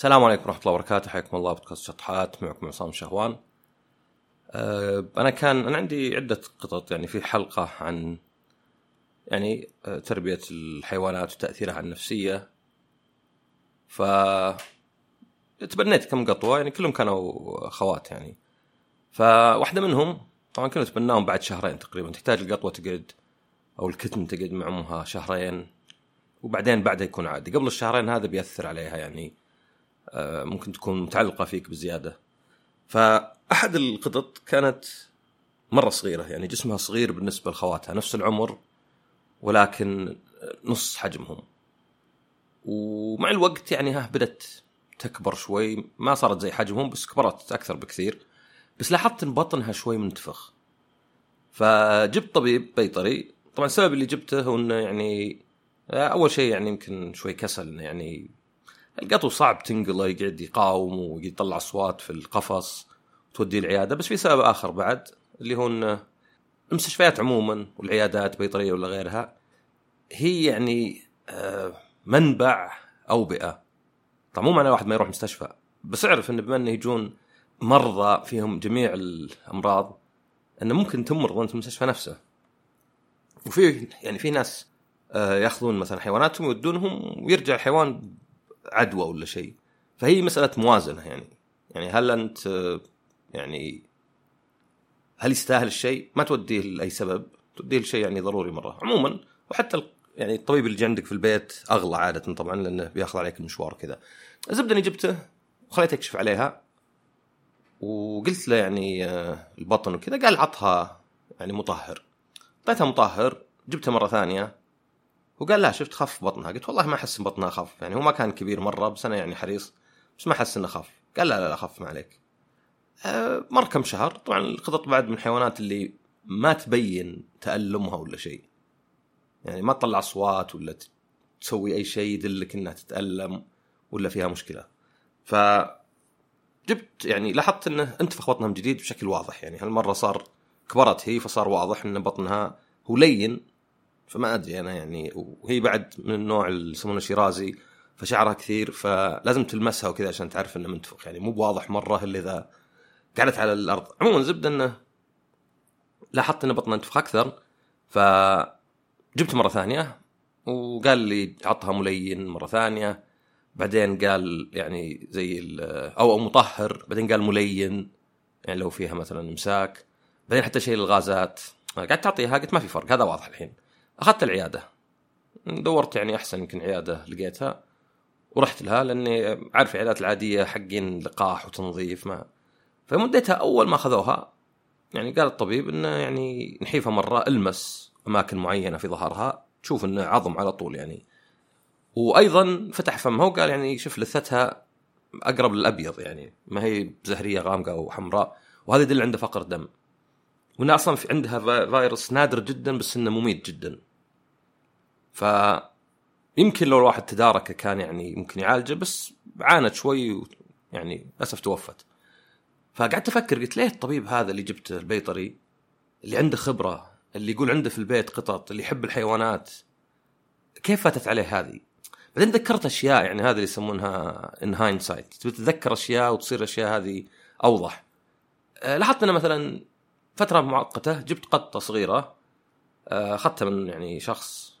السلام عليكم ورحمة الله وبركاته. حياكم الله. بودكاست شطحات. معكم عصام شهوان. أه أنا كان أنا عندي عدة قطط يعني في حلقة عن يعني آه، تربية الحيوانات وتأثيرها على النفسية. ف تبنيت كم قطوة يعني كلهم كانوا خوات يعني. فواحدة منهم طبعا كنا تبناهم بعد شهرين تقريبا. تحتاج القطوة تقعد أو الكتم تقعد مع أمها شهرين. وبعدين بعدها يكون عادي. قبل الشهرين هذا بيأثر عليها يعني. ممكن تكون متعلقة فيك بزيادة. فأحد القطط كانت مرة صغيرة يعني جسمها صغير بالنسبة لخواتها نفس العمر ولكن نص حجمهم. ومع الوقت يعني ها بدت تكبر شوي ما صارت زي حجمهم بس كبرت أكثر بكثير. بس لاحظت إن بطنها شوي منتفخ. فجبت طبيب بيطري. طبعا السبب اللي جبته هو إنه يعني أول شيء يعني يمكن شوي كسل يعني القطو صعب تنقله يقعد يقاوم ويطلع أصوات في القفص وتوديه العيادة بس في سبب آخر بعد اللي هو إنه المستشفيات عموما والعيادات بيطرية ولا غيرها هي يعني آه، منبع اوبئه طبعا مو معنى واحد ما يروح مستشفى بس اعرف انه بما إنه يجون مرضى فيهم جميع الأمراض إنه ممكن تمرض وانت في المستشفى نفسه. وفي يعني في ناس آه، يأخذون مثلا حيواناتهم ويودونهم ويرجع الحيوان عدوى ولا شيء فهي مسألة موازنة يعني يعني هل أنت يعني هل يستاهل الشيء؟ ما توديه لأي سبب، توديه لشيء يعني ضروري مرة، عموما وحتى يعني الطبيب اللي عندك في البيت أغلى عادة طبعا لأنه بيأخذ عليك المشوار كذا. الزبدة اني جبته وخليته يكشف عليها وقلت له يعني آه، البطن وكذا قال عطها يعني مطهر. أعطيتها مطهر جبتها مرة ثانية وقال لا شفت خف بطنها؟ قلت والله ما أحس بطنها خف يعني هو ما كان كبير مرة بس أنا يعني حريص بس ما أحس إنه خف. قال لا لا لا خف ما عليك. أه مر كم شهر طبعا القطط بعد من الحيوانات اللي ما تبين تألمها ولا شيء. يعني ما تطلع أصوات ولا تسوي أي شيء يدلك إنها تتألم ولا فيها مشكلة. ف جبت يعني لاحظت إنه انتفخ بطنها من جديد بشكل واضح. يعني هالمرة صار كبرت هي فصار واضح إن بطنها هو لين فما أدري أنا يعني وهي بعد من النوع اللي يسمونه شيرازي فشعرها كثير فلازم تلمسها وكذا عشان تعرف انه منتفخ. يعني مو بواضح مرة الا إذا قعدت على الأرض. عموما زبدة إنه لاحظت إن بطنها انتفخ أكثر فجبت مرة ثانية وقال لي عطها ملين مرة ثانية. بعدين قال يعني زي أو مطهر بعدين قال ملين يعني لو فيها مثلا امساك بعدين حتى شيء الغازات قعدت تعطيها قلت ما في فرق هذا واضح الحين. أخذت العيادة. دورت يعني أحسن يمكن عيادة لقيتها. ورحت لها لأني عارف العيادات العادية حقين لقاح وتنظيف ما. فمدتها أول ما أخذوها يعني قال الطبيب إنه يعني نحيفها مرة ألمس أماكن معينة في ظهرها. تشوف إنه عظم على طول يعني. وأيضا فتح فمها وقال يعني شوف لثتها أقرب للأبيض يعني. ما هي بزهريه غامقة وحمراء وهذا يدل عنده فقر دم وانها أصلا في عندها فيروس نادر جدا بس إنه مميت جدا. ف يمكن لو الواحد تداركه كان يعني ممكن يعالجه بس عانت شوي يعني للأسف توفت. فقعدت أفكر قلت ليه الطبيب هذا اللي جبته البيطري اللي عنده خبرة اللي يقول عنده في البيت قطط اللي يحب الحيوانات كيف فاتت عليه هذه؟ بعدين ذكرت أشياء يعني هذا اللي يسمونها ان هايند تتذكر أشياء وتصير الاشياء هذه أوضح. أه، لاحظت إنه مثلا فترة مؤقته جبت قطة صغيرة أه، أخذتها من يعني شخص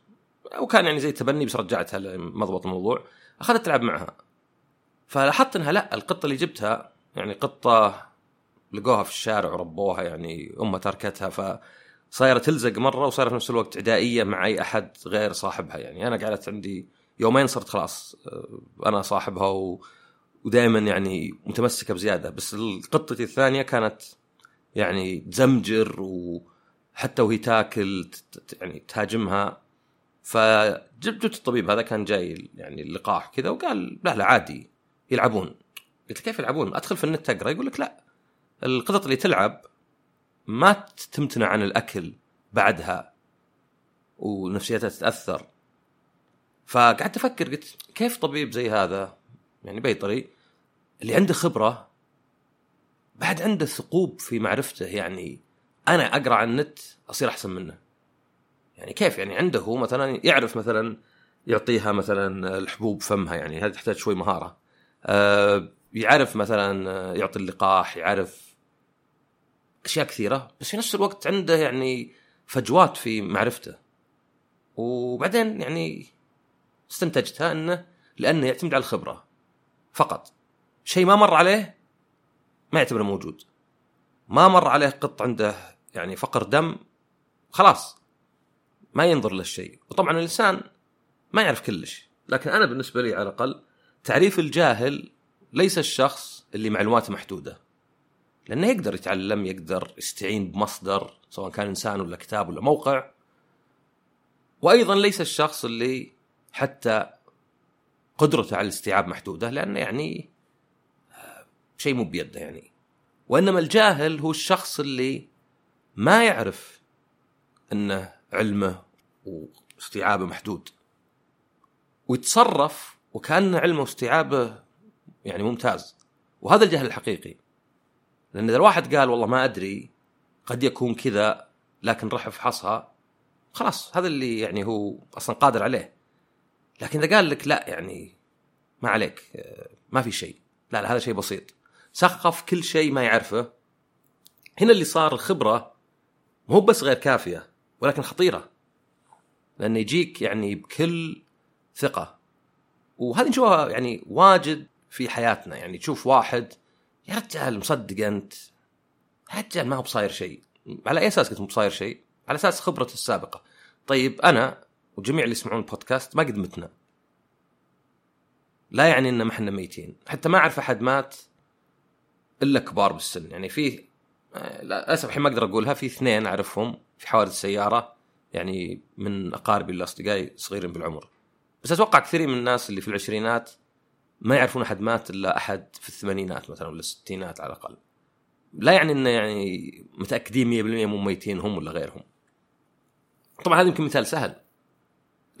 وكان يعني زي تبني بس رجعتها لمضبط الموضوع. أخذت تلعب معها. فلاحظت إنها لا القطة اللي جبتها يعني قطة لقوها في الشارع وربوها يعني أمها تركتها فصايرة تلزق مرة وصايرة في نفس الوقت عدائيه مع أي أحد غير صاحبها يعني. أنا قعدت عندي يومين صرت خلاص آه، أنا صاحبها و... ودائما يعني متمسكة بزيادة. بس قطتي الثانية كانت يعني تزمجر وحتى وهي تاكل يعني تهاجمها. فجبت جبت الطبيب هذا كان جاي يعني اللقاح كذا وقال لا لا عادي يلعبون. قلت كيف يلعبون؟ أدخل في النت أقرأ. يقول لك لا القطط اللي تلعب ما تمتنع عن الأكل بعدها ونفسيتها تتأثر. فقعدت أفكر قلت كيف طبيب زي هذا يعني بيطري اللي عنده خبرة بعد عنده ثقوب في معرفته يعني أنا أقرأ عن النت أصير أحسن منه؟ يعني كيف يعني عنده مثلا يعرف مثلا يعطيها مثلا الحبوب فمها يعني هذه تحتاج شوي مهارة. آه يعرف مثلا يعطي اللقاح يعرف أشياء كثيرة بس في نفس الوقت عنده يعني فجوات في معرفته. وبعدين يعني استنتجتها إنه لأنه يعتمد على الخبرة فقط. شيء ما مر عليه ما يعتبره موجود. ما مر عليه قط عنده يعني فقر دم خلاص. ما ينظر للشيء وطبعا الإنسان ما يعرف كلش لكن أنا بالنسبة لي على الأقل تعريف الجاهل ليس الشخص اللي معلوماته محدودة. لأنه يقدر يتعلم يقدر يستعين بمصدر سواء كان إنسان ولا كتاب ولا موقع. وأيضا ليس الشخص اللي حتى قدرته على الاستيعاب محدودة لأنه يعني آه، شيء مو بيده يعني. وإنما الجاهل هو الشخص اللي ما يعرف إنه علمه واستيعابه محدود. ويتصرف وكان علمه واستيعابه يعني ممتاز. وهذا الجهل الحقيقي. لأن إذا الواحد قال والله ما أدري قد يكون كذا لكن راح افحصها خلاص هذا اللي يعني هو أصلا قادر عليه. لكن إذا قال لك لا يعني ما عليك ما في شيء. لا لا هذا شيء بسيط. سخف كل شيء ما يعرفه. هنا اللي صار الخبرة مو بس غير كافية. ولكن خطيرة. لأنه يجيك يعني بكل ثقة. وهذه نشوفها يعني واجد في حياتنا. يعني تشوف واحد يا رجال مصدق أنت. يا رجال ما هو بصاير شيء. على أي أساس قلت بصاير شيء؟ على أساس خبرته السابقة. طيب أنا وجميع اللي يسمعون البودكاست ما قد متنا. لا يعني ان ما إحنا ميتين. حتى ما أعرف أحد مات إلا كبار بالسن. يعني في للأسف الحين ما أقدر أقولها في اثنين أعرفهم. في حوادث سيارة يعني من اقاربي الاصدقائي صغيرين بالعمر. بس أتوقع كثير من الناس اللي في العشرينات ما يعرفون أحد مات إلا أحد في الثمانينات مثلا ولا الستينات على الأقل. لا يعني إنه يعني متأكدين 100% مو ميتين هم ولا غيرهم. طبعا هذا يمكن مثال سهل.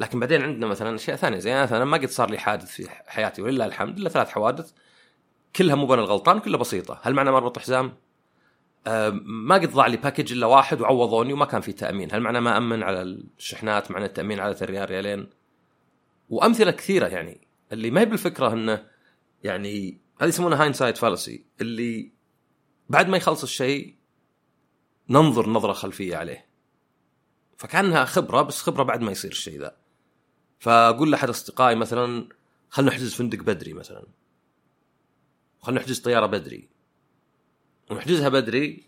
لكن بعدين عندنا مثلا أشياء ثانية. زي مثلا ما قد صار لي حادث في حياتي ولله الحمد إلا ثلاث حوادث كلها مو أنا الغلطان كلها بسيطة. هل معنى مربط حزام؟ أه ما قد ضاع لي باكج إلا واحد وعوضوني وما كان في تأمين. هل معنى ما أمن على الشحنات؟ معنى التأمين على ريال ريالين؟ وأمثلة كثيرة يعني. اللي ما هي بالفكرة إنه يعني هذه يسمونها hindsight fallacy اللي بعد ما يخلص الشيء ننظر نظرة خلفية عليه. فكأنها خبرة بس خبرة بعد ما يصير الشيء ذا. فأقول لأحد أصدقائي مثلا خلنا نحجز فندق بدري مثلا. خلنا نحجز طيارة بدري. ونحجزها بدري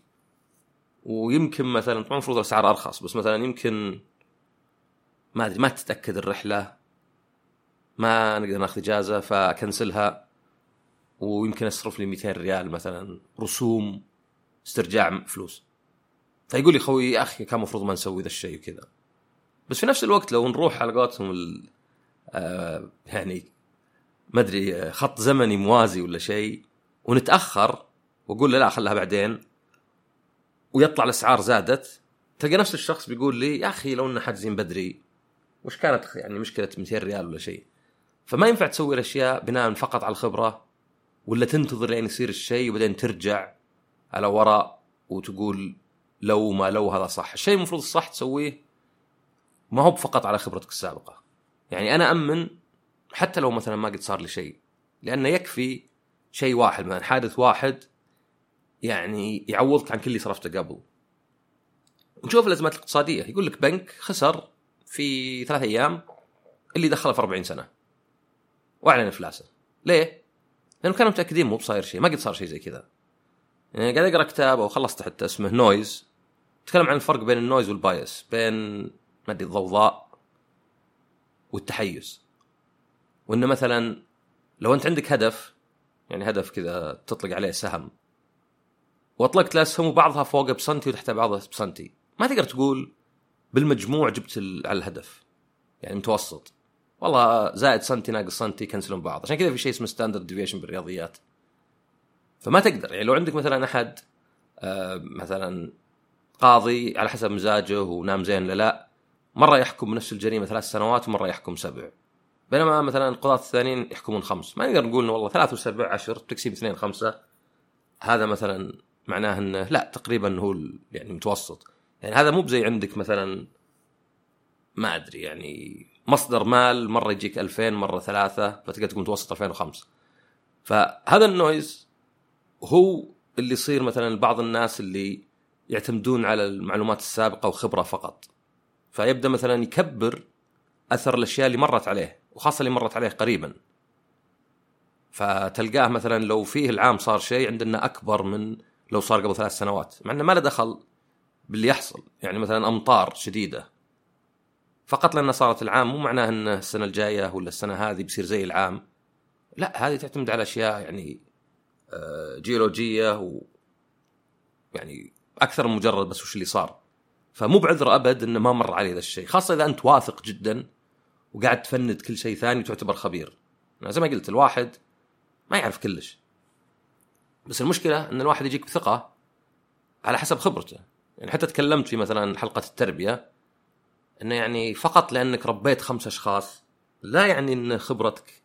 ويمكن مثلا طبعا المفروض الأسعار أرخص بس مثلا يمكن ما أدري ما تتأكد الرحلة ما نقدر ناخذ إجازة فأكنسلها ويمكن أصرف لي 200 ريال مثلا رسوم استرجاع فلوس. فيقول لي خوي يا أخي كان المفروض ما نسوي ذا الشيء وكذا. بس في نفس الوقت لو نروح على قولتهم آه يعني ما أدري خط زمني موازي ولا شيء ونتأخر واقول له لا خلها بعدين. ويطلع الأسعار زادت. تلقى نفس الشخص بيقول لي يا أخي لو ان حاجزين بدري وش كانت يعني مشكلة 200 ريال ولا شيء؟ فما ينفع تسوي الأشياء بناء فقط على الخبرة ولا تنتظر لين يصير الشيء وبعدين ترجع على وراء وتقول لو ما لو هذا صح. الشيء المفروض الصح تسويه ما هو فقط على خبرتك السابقة. يعني أنا أمن حتى لو مثلا ما قد صار لي شيء لأنه يكفي شيء واحد مثلا حادث واحد يعني يعوضك عن كل اللي صرفته قبل. نشوف الأزمات الاقتصادية. يقول لك بنك خسر في ثلاث أيام اللي دخله في 40 سنة. وأعلن إفلاسه. ليه؟ لأنه كانوا متأكدين مو بصاير شيء. ما قد صار شيء زي كذا. يعني قاعد أقرأ كتاب أو خلصت حتى اسمه Noise تكلم عن الفرق بين ال noise وال bias. بين ما أدري الضوضاء والتحيز. وإنه مثلا لو أنت عندك هدف يعني هدف كذا تطلق عليه سهم واطلقت الاسهم وبعضها فوق بسنتي وتحتها بعضها بسنتي. ما تقدر تقول بالمجموع جبت على الهدف. يعني متوسط. والله زائد سنتي ناقص سنتي يكنسلون بعض. عشان كذا في شيء اسمه standard deviation بالرياضيات. فما تقدر. يعني لو عندك مثلا أحد آه مثلا قاضي على حسب مزاجه ونام زين ولا لا مرة يحكم بنفس الجريمة ثلاث سنوات ومرة يحكم سبع. بينما مثلا القضاة الثانيين يحكمون خمس. ما نقدر نقول إنه والله ثلاث وسبع عشر تكسب اثنين خمسة. هذا مثلا معناه إنه لا تقريبا هو يعني متوسط. يعني هذا مو بزي عندك مثلا ما أدري يعني مصدر مال مرة يجيك 2000 مرة ثلاثة فتقدر تقول متوسط 2005 فهذا النويز هو اللي يصير مثلا بعض الناس اللي يعتمدون على المعلومات السابقة وخبرة فقط. فيبدأ مثلا يكبر أثر الأشياء اللي مرت عليه وخاصة اللي مرت عليه قريبا. فتلقاه مثلا لو فيه العام صار شيء عندنا أكبر من لو صار قبل ثلاث سنوات مع إنه ما له دخل باللي يحصل. يعني مثلا أمطار شديدة. فقط لأن صارت العام مو معناه إن السنة الجاية ولا السنة هذه بيصير زي العام. لا هذه تعتمد على أشياء يعني آه، جيولوجية و يعني أكثر من مجرد بس وش اللي صار. فمو بعذر أبد إنه ما مر عليه ذا الشيء. خاصة إذا أنت واثق جدا وقاعد تفند كل شيء ثاني وتعتبر خبير. زي ما قلت الواحد ما يعرف كلش. بس المشكلة إن الواحد يجيك بثقة على حسب خبرته. يعني حتى تكلمت في مثلا حلقة التربية إنه يعني فقط لأنك ربيت خمس أشخاص لا يعني إن خبرتك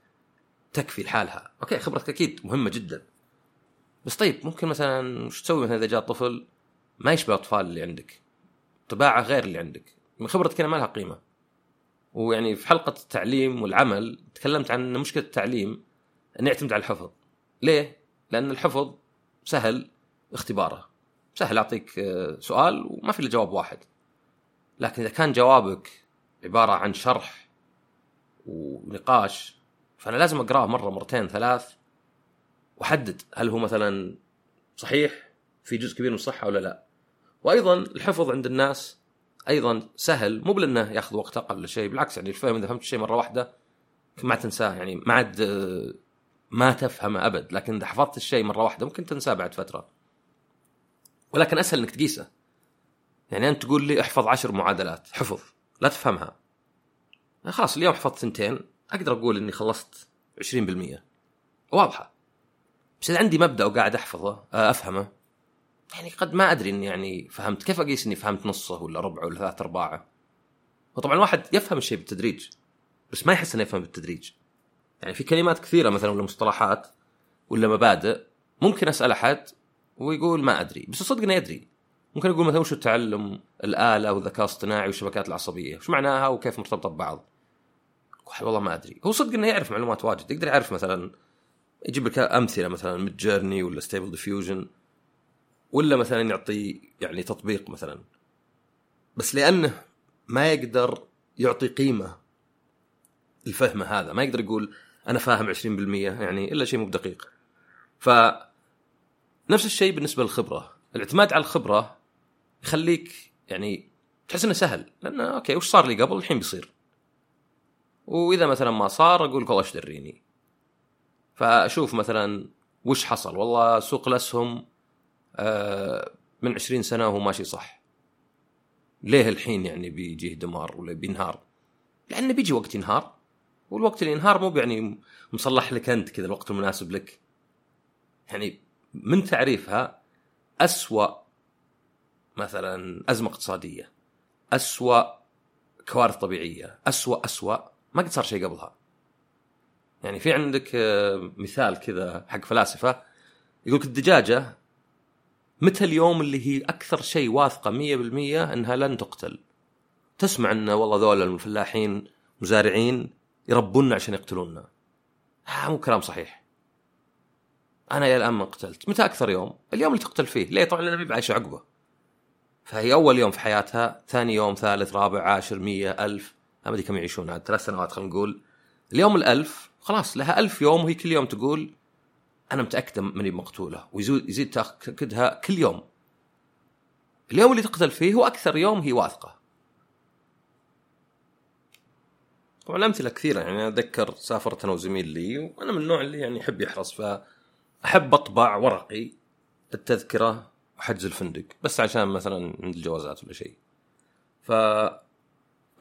تكفي لحالها. أوكي خبرتك أكيد مهمة جدا. بس طيب ممكن مثلا وش تسوي مثلا إذا جاء طفل ما يشبه الأطفال اللي عندك؟ طباعة غير اللي عندك. من خبرتك ما لها قيمة. ويعني في حلقة التعليم والعمل تكلمت عن مشكلة التعليم إنه يعتمد على الحفظ. ليه؟ لأن الحفظ سهل اختباره. سهل أعطيك آه، سؤال وما في إلا جواب واحد. لكن إذا كان جوابك عبارة عن شرح ونقاش فأنا لازم أقرأه مرة مرتين ثلاث وأحدد هل هو مثلا صحيح في جزء كبير من الصحة ولا لا وأيضا الحفظ عند الناس أيضا سهل مو بلأنه يأخذ وقت أقل شيء بالعكس يعني الفهم إذا فهمت الشيء مرة واحدة ما تنساه يعني ما عاد ما تفهمه أبد لكن إذا حفظت الشيء مرة واحدة ممكن تنساه بعد فترة. ولكن أسهل إنك تقيسه. يعني أنت تقول لي احفظ عشر معادلات حفظ لا تفهمها. خلاص اليوم حفظت ثنتين أقدر أقول إني خلصت 20% واضحة. بس إذا عندي مبدأ وقاعد أحفظه آه، أفهمه يعني قد ما أدري إني يعني فهمت. كيف أقيس إني فهمت نصه ولا ربعه ولا ثلاث أرباعه؟ وطبعا الواحد يفهم الشيء بالتدريج بس ما يحس إنه يفهم بالتدريج. يعني في كلمات كثيرة مثلا ولا مصطلحات ولا مبادئ ممكن أسأل أحد ويقول ما أدري بس صدق إنه يدري. ممكن أقول مثلا وش التعلم الآلة والذكاء الاصطناعي والشبكات العصبية وش معناها وكيف مرتبطة ببعض. والله ما أدري. هو صدق إنه يعرف معلومات واجد يقدر يعرف مثلا يجيب لك أمثلة مثلا Midjourney ولا Stable Diffusion ولا مثلا يعطي يعني تطبيق مثلا. بس لأنه ما يقدر يعطي قيمة الفهم هذا ما يقدر يقول أنا فاهم 20% يعني إلا شيء مو بدقيق. ف نفس الشيء بالنسبة للخبرة. الاعتماد على الخبرة يخليك يعني تحس إنه سهل. لأنه أوكي وش صار لي قبل؟ الحين بيصير. وإذا مثلا ما صار أقول والله إيش دريني؟ فأشوف مثلا وش حصل. والله سوق الأسهم آه، من 20 سنة وهو ماشي صح. ليه الحين يعني بيجيه دمار ولا بينهار؟ لأنه بيجي وقت ينهار. والوقت اللي ينهار مو يعني مصلح لك انت كذا الوقت المناسب لك. يعني من تعريفها أسوأ مثلا أزمة اقتصادية أسوأ كوارث طبيعية أسوأ أسوأ ما قد صار شيء قبلها. يعني في عندك آه، مثال كذا حق فلاسفة يقولك الدجاجة متى اليوم اللي هي أكثر شيء واثقة مية بالمية أنها لن تقتل؟ تسمع أن والله ذولا الفلاحين مزارعين يربونا عشان يقتلونا. مو كلام صحيح. أنا يا الآن ما قتلت. متى أكثر يوم؟ اليوم اللي تقتل فيه. ليه؟ طبعا لأن عايشه عقبه. فهي أول يوم في حياتها ثاني يوم ثالث رابع عاشر مية ألف. ما أدري كم يعيشون عاد ثلاث سنوات خلينا نقول. اليوم الألف خلاص لها ألف يوم وهي كل يوم تقول أنا متأكدة ماني مقتولة ويزيد يزيد تأكدها كل يوم. اليوم اللي تقتل فيه هو أكثر يوم هي واثقة. طبعا الأمثلة كثيرة. يعني أتذكر سافرت أنا وزميل لي وأنا من النوع اللي يعني يحب يحرص ف احب أطبع ورقي التذكره وحجز الفندق بس عشان مثلا عند الجوازات ولا شيء. ف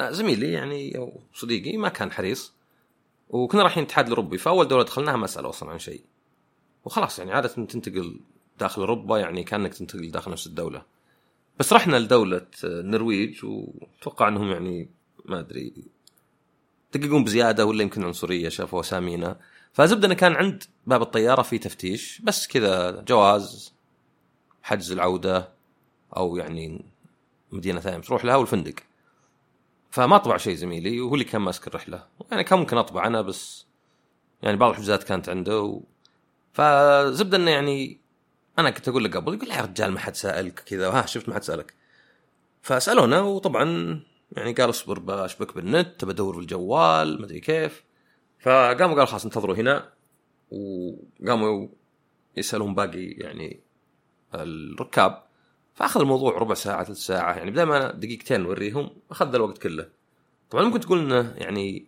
زميلي يعني أو صديقي ما كان حريص وكنا رايحين الاتحاد الأوروبي فأول دولة دخلناها ما سالوا أصلا عن شيء. وخلاص يعني عادة تنتقل داخل أوروبا يعني كأنك تنتقل داخل نفس الدولة. بس رحنا لدولة النرويج وأتوقع أنهم يعني ما أدري دققون بزيادة ولا يمكن عنصريه شافوا اسامينا فزبده إنه كان عند باب الطيارة في تفتيش بس كذا جواز حجز العودة أو يعني مدينة ثانية تروح لها والفندق. فما طبع شيء زميلي وهو اللي كان ماسك الرحلة. يعني كان ممكن أطبع أنا بس يعني بعض الحجوزات كانت عنده. و... فزبده إنه يعني أنا كنت أقول له قبل يقول يا رجال ما حد سألك كذا. ها شفت ما حد سألك. فسالونا وطبعا يعني قال اصبر بشبك بالنت بدور في الجوال ما أدري كيف. فقاموا قالوا خلاص انتظروا هنا وقاموا يسألون باقي يعني الركاب. فأخذ الموضوع ربع ساعة ثلث ساعة يعني بدل ما دقيقتين نوريهم أخذ الوقت كله. طبعا ممكن تقول إنه يعني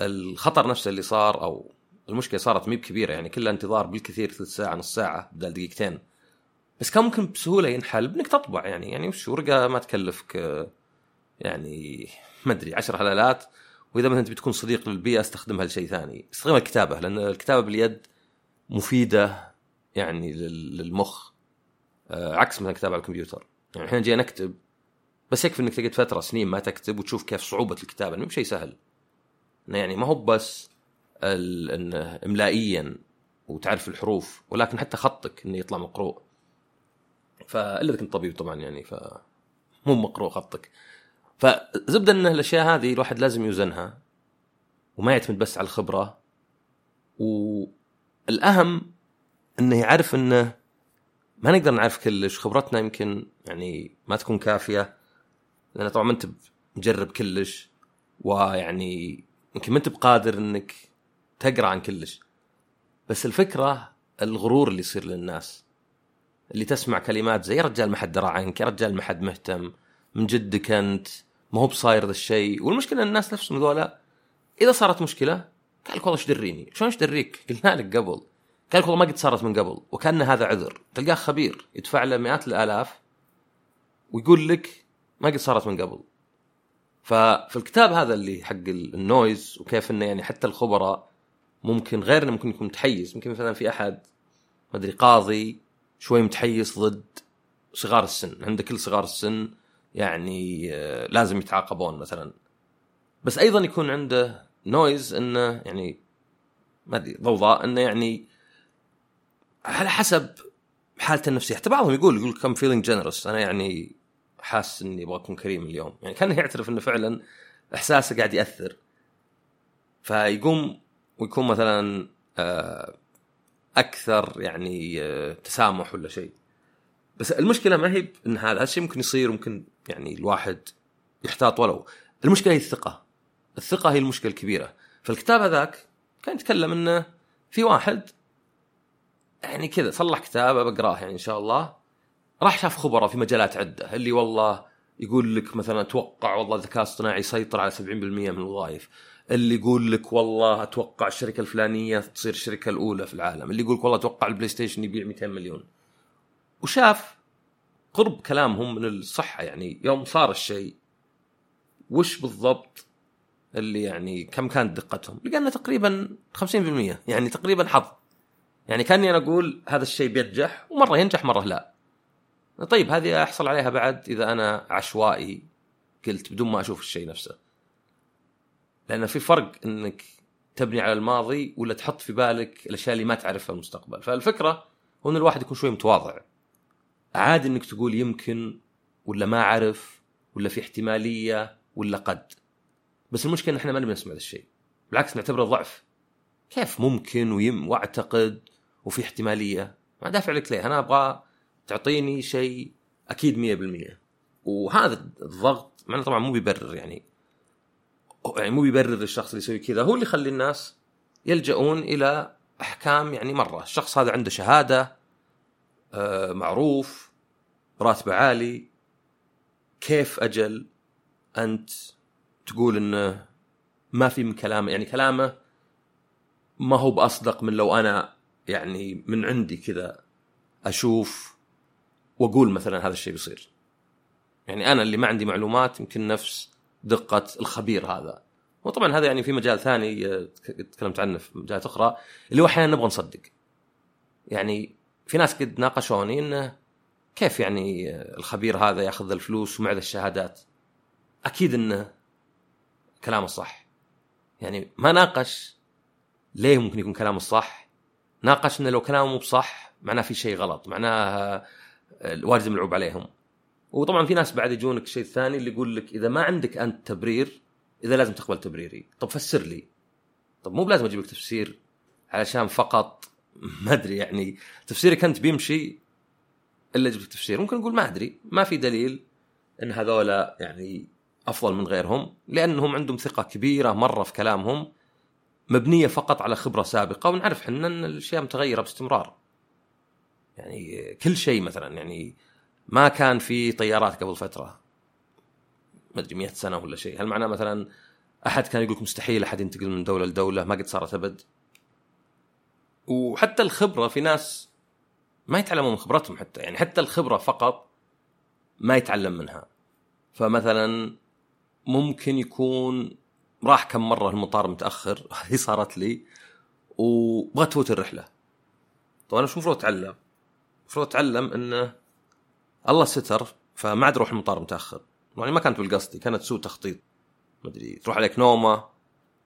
الخطر نفسه اللي صار أو المشكلة صارت ميب كبيره يعني كلها انتظار بالكثير ثلث ساعة نص ساعة بدل دقيقتين. بس كان ممكن بسهولة ينحل بإنك تطبع يعني يعني وش ورقة ما تكلفك يعني ما أدري 10 هلالات وإذا مثلا تبي تكون صديق للبيئة استخدمها لشيء ثاني. استخدمها الكتابة لأن الكتابة باليد مفيدة يعني للمخ. آه، عكس مثلا الكتابه على الكمبيوتر. يعني إحنا جينا نكتب بس يكفي إنك تقعد فترة سنين ما تكتب وتشوف كيف صعوبة الكتابة. مو بشيء سهل. يعني ما هو بس إنه املائيا وتعرف الحروف ولكن حتى خطك إنه يطلع مقروء. فإلا إذا كنت طبيب طبعا يعني ف مو مقروء خطك. فزبده إن الأشياء هذه الواحد لازم يوزنها وما يعتمد بس على الخبرة. والأهم إنه يعرف إنه ما نقدر نعرف كلش. خبرتنا يمكن يعني ما تكون كافية لأن طبعا ما أنت مجرب كلش ويعني يمكن ما أنت بقادر إنك تقرأ عن كلش. بس الفكرة الغرور اللي يصير للناس اللي تسمع كلمات زي يا رجال ما حد درى عنك يا رجال ما حد مهتم من جدك أنت. ما هو بصاير ذا الشيء. والمشكلة الناس نفسهم ذولا إذا صارت مشكلة قال لك والله إيش دريني شلون إيش دريك قلنا لك قبل. قال لك والله ما قد صارت من قبل. وكأن هذا عذر. تلقاه خبير. يدفع له مئات الآلاف ويقول لك ما قد صارت من قبل. ففي الكتاب هذا اللي حق ال noise وكيف إنه يعني حتى الخبراء ممكن غير انه ممكن يكون متحيز. ممكن مثلا في أحد ما أدري قاضي شوي متحيز ضد صغار السن. عند كل صغار السن يعني آه، لازم يتعاقبون مثلا. بس أيضا يكون عنده noise إنه يعني ما أدري ضوضاء إنه يعني على حسب حالته النفسية. حتى بعضهم يقول يقول كم فيلينج جنرس أنا يعني حاسس إني أبغى أكون كريم اليوم. يعني كان يعترف إنه فعلا إحساسه قاعد يأثر. فيقوم ويكون مثلا آه، أكثر يعني آه، تسامح ولا شيء. بس المشكلة ما هي إن هذا الشيء ممكن يصير ممكن يعني الواحد يحتاط ولو. المشكلة هي الثقة. الثقة هي المشكلة الكبيرة. فالكتاب هذاك كان يتكلم إنه في واحد يعني كذا صلح كتاب بقراه يعني إن شاء الله. راح شاف خبراء في مجالات عدة. اللي والله يقول لك مثلا أتوقع والله الذكاء الاصطناعي يسيطر على 70% من الوظائف. اللي يقول لك والله أتوقع الشركة الفلانية تصير الشركة الأولى في العالم. اللي يقول لك والله أتوقع ال PlayStation يبيع 200 مليون. وشاف قرب كلامهم من الصحة يعني يوم صار الشيء وش بالضبط اللي يعني كم كانت دقتهم؟ لقينا تقريبا 50% يعني تقريبا حظ. يعني كأني أنا أقول هذا الشيء بينجح ومرة ينجح مرة لا. طيب هذه أحصل عليها بعد إذا أنا عشوائي قلت بدون ما أشوف الشيء نفسه. لأن في فرق إنك تبني على الماضي ولا تحط في بالك الأشياء اللي ما تعرفها المستقبل. فالفكرة هو إن الواحد يكون شوي متواضع. عادي إنك تقول يمكن ولا ما أعرف ولا في احتمالية ولا قد. بس المشكلة إن إحنا ما نبي نسمع هذا الشيء. بالعكس نعتبره ضعف. كيف ممكن ويم وأعتقد وفي احتمالية؟ ما دافع لك ليه. أنا أبغى تعطيني شيء أكيد 100% وهذا الضغط معناه طبعا مو بيبرر يعني. يعني مو بيبرر الشخص اللي يسوي كذا. هو اللي يخلي الناس يلجؤون إلى أحكام يعني مرة. الشخص هذا عنده شهادة معروف راتبه عالي. كيف أجل أنت تقول إنه ما في من كلامه؟ يعني كلامه ما هو بأصدق من لو أنا يعني من عندي كذا أشوف وأقول مثلا هذا الشيء بيصير. يعني أنا اللي ما عندي معلومات يمكن نفس دقة الخبير هذا. وطبعا هذا يعني في مجال ثاني آه، تكلمت عنه في مجالات أخرى اللي هو أحيانا نبغى نصدق. يعني في ناس قد ناقشوني انه كيف يعني الخبير هذا يأخذ الفلوس ومع الشهادات؟ أكيد انه كلامه صح. يعني ما ناقش ليه ممكن يكون كلامه صح؟ ناقش انه لو كلامه مو بصح معناه في شيء غلط معناه الواجب ملعوب عليهم. وطبعا في ناس بعد يجونك الشيء الثاني اللي يقول لك إذا ما عندك أنت تبرير إذا لازم تقبل تبريري. طب فسر لي. طب مو بلازم أجيب لك تفسير علشان فقط ما أدري يعني تفسيرك أنت بيمشي إلا جبت تفسير. ممكن نقول ما أدري ما في دليل إن هذولا يعني أفضل من غيرهم لأنهم عندهم ثقة كبيرة مرة في كلامهم مبنية فقط على خبرة سابقة ونعرف إحنا إن الأشياء متغيرة باستمرار. يعني كل شيء مثلا يعني ما كان في طيارات قبل فترة ما أدري 100 سنة ولا شيء. هل معناه مثلا أحد كان يقول مستحيل أحد ينتقل من دولة لدولة ما قد صارت أبد؟ وحتى الخبرة في ناس ما يتعلموا من خبرتهم حتى يعني حتى الخبرة فقط ما يتعلم منها. فمثلا ممكن يكون راح كم مرة المطار متأخر هذه صارت لي وبغيت تفوت الرحلة. طبعا أنا شو المفروض أتعلم؟ المفروض أتعلم انه الله ستر فما عاد أروح المطار متأخر. يعني ما كانت بالقصد كانت سوء تخطيط. ما أدري تروح عليك نومة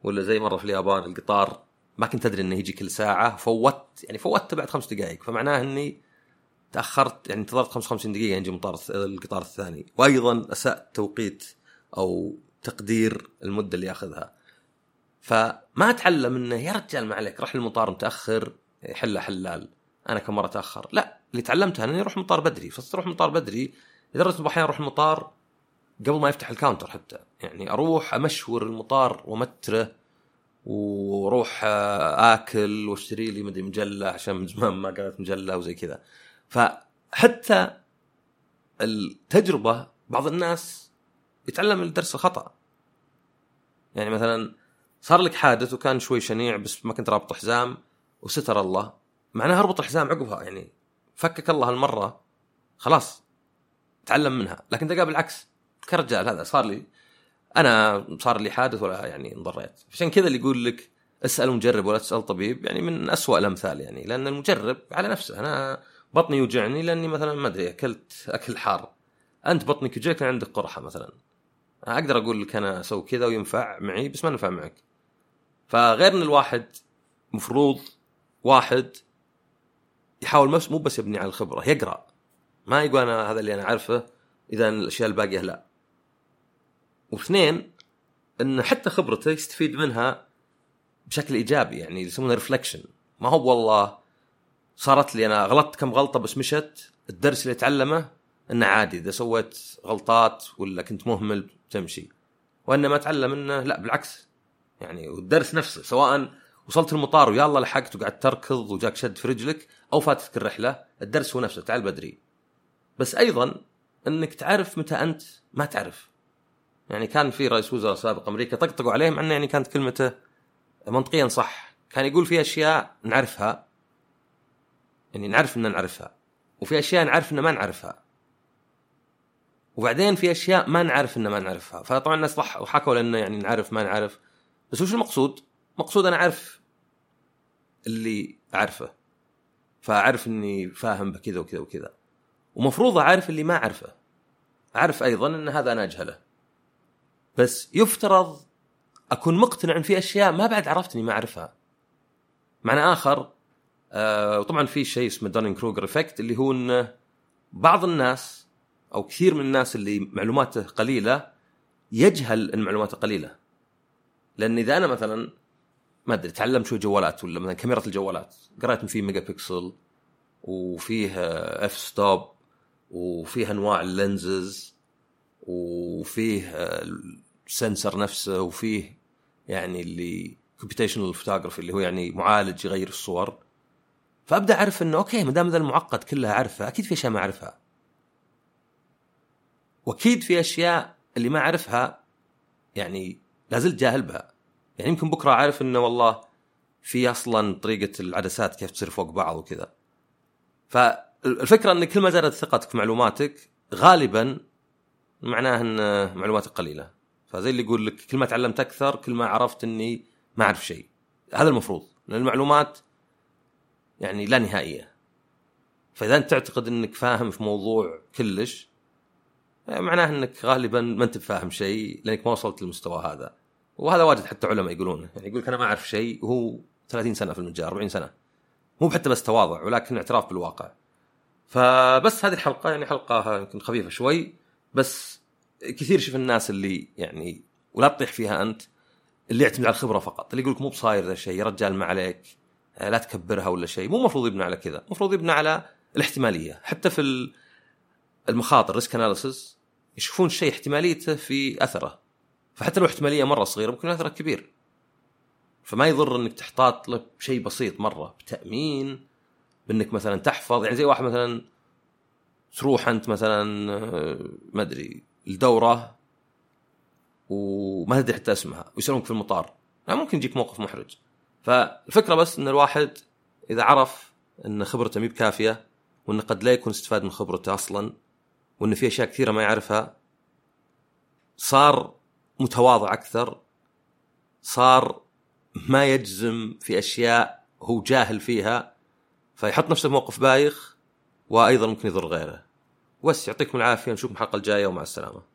ولا زي مرة في اليابان القطار ما كنت أدري إنه يجي كل ساعة فوت يعني فوتته بعد خمس دقائق فمعناه إني تأخرت يعني انتظرت 55 دقيقة يجي مطار القطار الثاني. وأيضا اسات توقيت أو تقدير المدة اللي ياخذها فما أتعلم إنه يا رجال ما عليك رح المطار متأخر حلة حلال أنا كم مرة اتاخر لا اللي تعلمتها إني أروح مطار بدري فاروح مطار بدري لدرجة أحيانا أروح المطار قبل ما يفتح الكاونتر حتى. يعني أروح أمشور المطار ومتره وأروح آه، آكل واشتري لي مدري مجلة عشان من زمان ما قرأت مجلة وزي كذا. فحتى التجربة بعض الناس يتعلم الدرس الخطأ. يعني مثلا صار لك حادث وكان شوي شنيع بس ما كنت رابط حزام وستر الله معناها اربط الحزام عقبها يعني فكك الله هالمرة خلاص تعلم منها. لكن تلقى بالعكس كرجال هذا صار لي أنا صار لي حادث ولا يعني انضريت. عشان كذا اللي يقول لك اسأل مجرب ولا تسأل طبيب يعني من أسوأ الأمثال يعني. لأن المجرب على نفسه أنا بطني يوجعني لأني مثلا ما أدري أكلت أكل حار. أنت بطنك يوجعك عندك قرحة مثلا. أقدر أقول لك أنا أسوي كذا وينفع معي بس ما نفع معك. فغير إن الواحد مفروض واحد يحاول مو بس يبني على الخبرة يقرأ. ما يقول أنا هذا اللي أنا عارفه إذا الأشياء الباقية لا. واثنين إن حتى خبرته يستفيد منها بشكل إيجابي يعني يسمونه ريفلكشن ما هو والله صارت لي أنا غلطت كم غلطة بس مشت الدرس اللي أتعلمه إنه عادي إذا سويت غلطات ولا كنت مهمل تمشي. وانما أتعلم إنه لا بالعكس. يعني والدرس نفسه سواء وصلت المطار الله لحقت وقعدت تركض وجاك شد في رجلك أو فاتتك الرحلة الدرس هو نفسه تعال بدري. بس أيضا إنك تعرف متى أنت ما تعرف. يعني كان في رئيس وزراء سابق أمريكا طقطقوا عليه مع انه يعني كانت كلمته منطقيا صح. كان يقول في أشياء نعرفها يعني نعرف ان نعرفها وفي أشياء نعرف ان ما نعرفها وبعدين في أشياء ما نعرف ان ما نعرفها. فطبعا الناس ضحكوا لأنه يعني نعرف ما نعرف. بس وش المقصود؟ مقصود أنا أعرف اللي أعرفه. فأعرف إني فاهم بكذا وكذا وكذا. ومفروض أعرف اللي ما أعرفه. أعرف أيضا إن هذا أنا أجهله. بس يفترض أكون مقتنع ان في أشياء ما بعد عرفت اني ما أعرفها. معنى آخر آه وطبعا في شيء اسمه Dunning Kruger effect اللي هو ان بعض الناس أو كثير من الناس اللي معلوماته قليلة يجهل إن معلوماته قليلة. لأن إذا أنا مثلا ما أدري تعلم شوي جوالات ولا مثلا كاميرا الجوالات قرأت ان في ميجا بيكسل وفيه f-stop وفيه أنواع ال lenses وفيه ال sensor نفسه وفيه يعني اللي computational photography اللي هو يعني معالج يغير الصور. فأبدأ أعرف إنه okay ما دام ذا المعقد كلها أعرفها أكيد في أشياء ما أعرفها. وأكيد في أشياء اللي ما أعرفها يعني لازلت جاهل بها. يعني يمكن بكرة أعرف إنه والله في أصلا طريقة العدسات كيف تصير فوق بعض وكذا. فالفكرة إن كل ما زادت ثقتك في معلوماتك غالبا معناه إن معلوماتك قليلة. فزي اللي يقول لك كل ما تعلمت أكثر كل ما عرفت إني ما أعرف شيء. هذا المفروض لأن المعلومات يعني لا نهائية. فإذا أنت تعتقد إنك فاهم في موضوع كلش معناه إنك غالبا ما أنت فاهم شيء لأنك ما وصلت للمستوى هذا. وهذا واجد حتى علماء يقولونه يعني يقول لك أنا ما أعرف شيء وهو 30 سنة في المجال 40 سنة. مو حتى بس تواضع ولكن اعتراف بالواقع. فبس هذه الحلقة يعني حلقة يمكن خفيفة شوي. بس كثير شوف الناس اللي يعني ولا تطيح فيها أنت اللي يعتمد على الخبرة فقط اللي يقول لك مو بصاير ذا الشيء يا رجال ما عليك يعني لا تكبرها ولا شيء مو المفروض يبنى على كذا المفروض يبنى على الاحتمالية. حتى في المخاطر risk analysis يشوفون الشيء احتماليته في أثره. فحتى لو احتمالية مرة صغيرة ممكن أثره كبير. فما يضر إنك تحتاط له بشيء بسيط مرة بتأمين بإنك مثلا تحفظ يعني زي واحد مثلا تروح أنت مثلا آه، ما أدري الدورة وما تدري حتى اسمها ويسألونك في المطار. يعني ممكن يجيك موقف محرج. فالفكرة بس إن الواحد إذا عرف إن خبرته مي بكافية وانه قد لا يكون استفاد من خبرته أصلا وإن في أشياء كثيرة ما يعرفها صار متواضع أكثر صار ما يجزم في أشياء هو جاهل فيها فيحط نفسه في موقف بايخ وأيضا ممكن يضر غيره. بس يعطيكم العافية نشوفكم الحلقة الجاية ومع السلامة.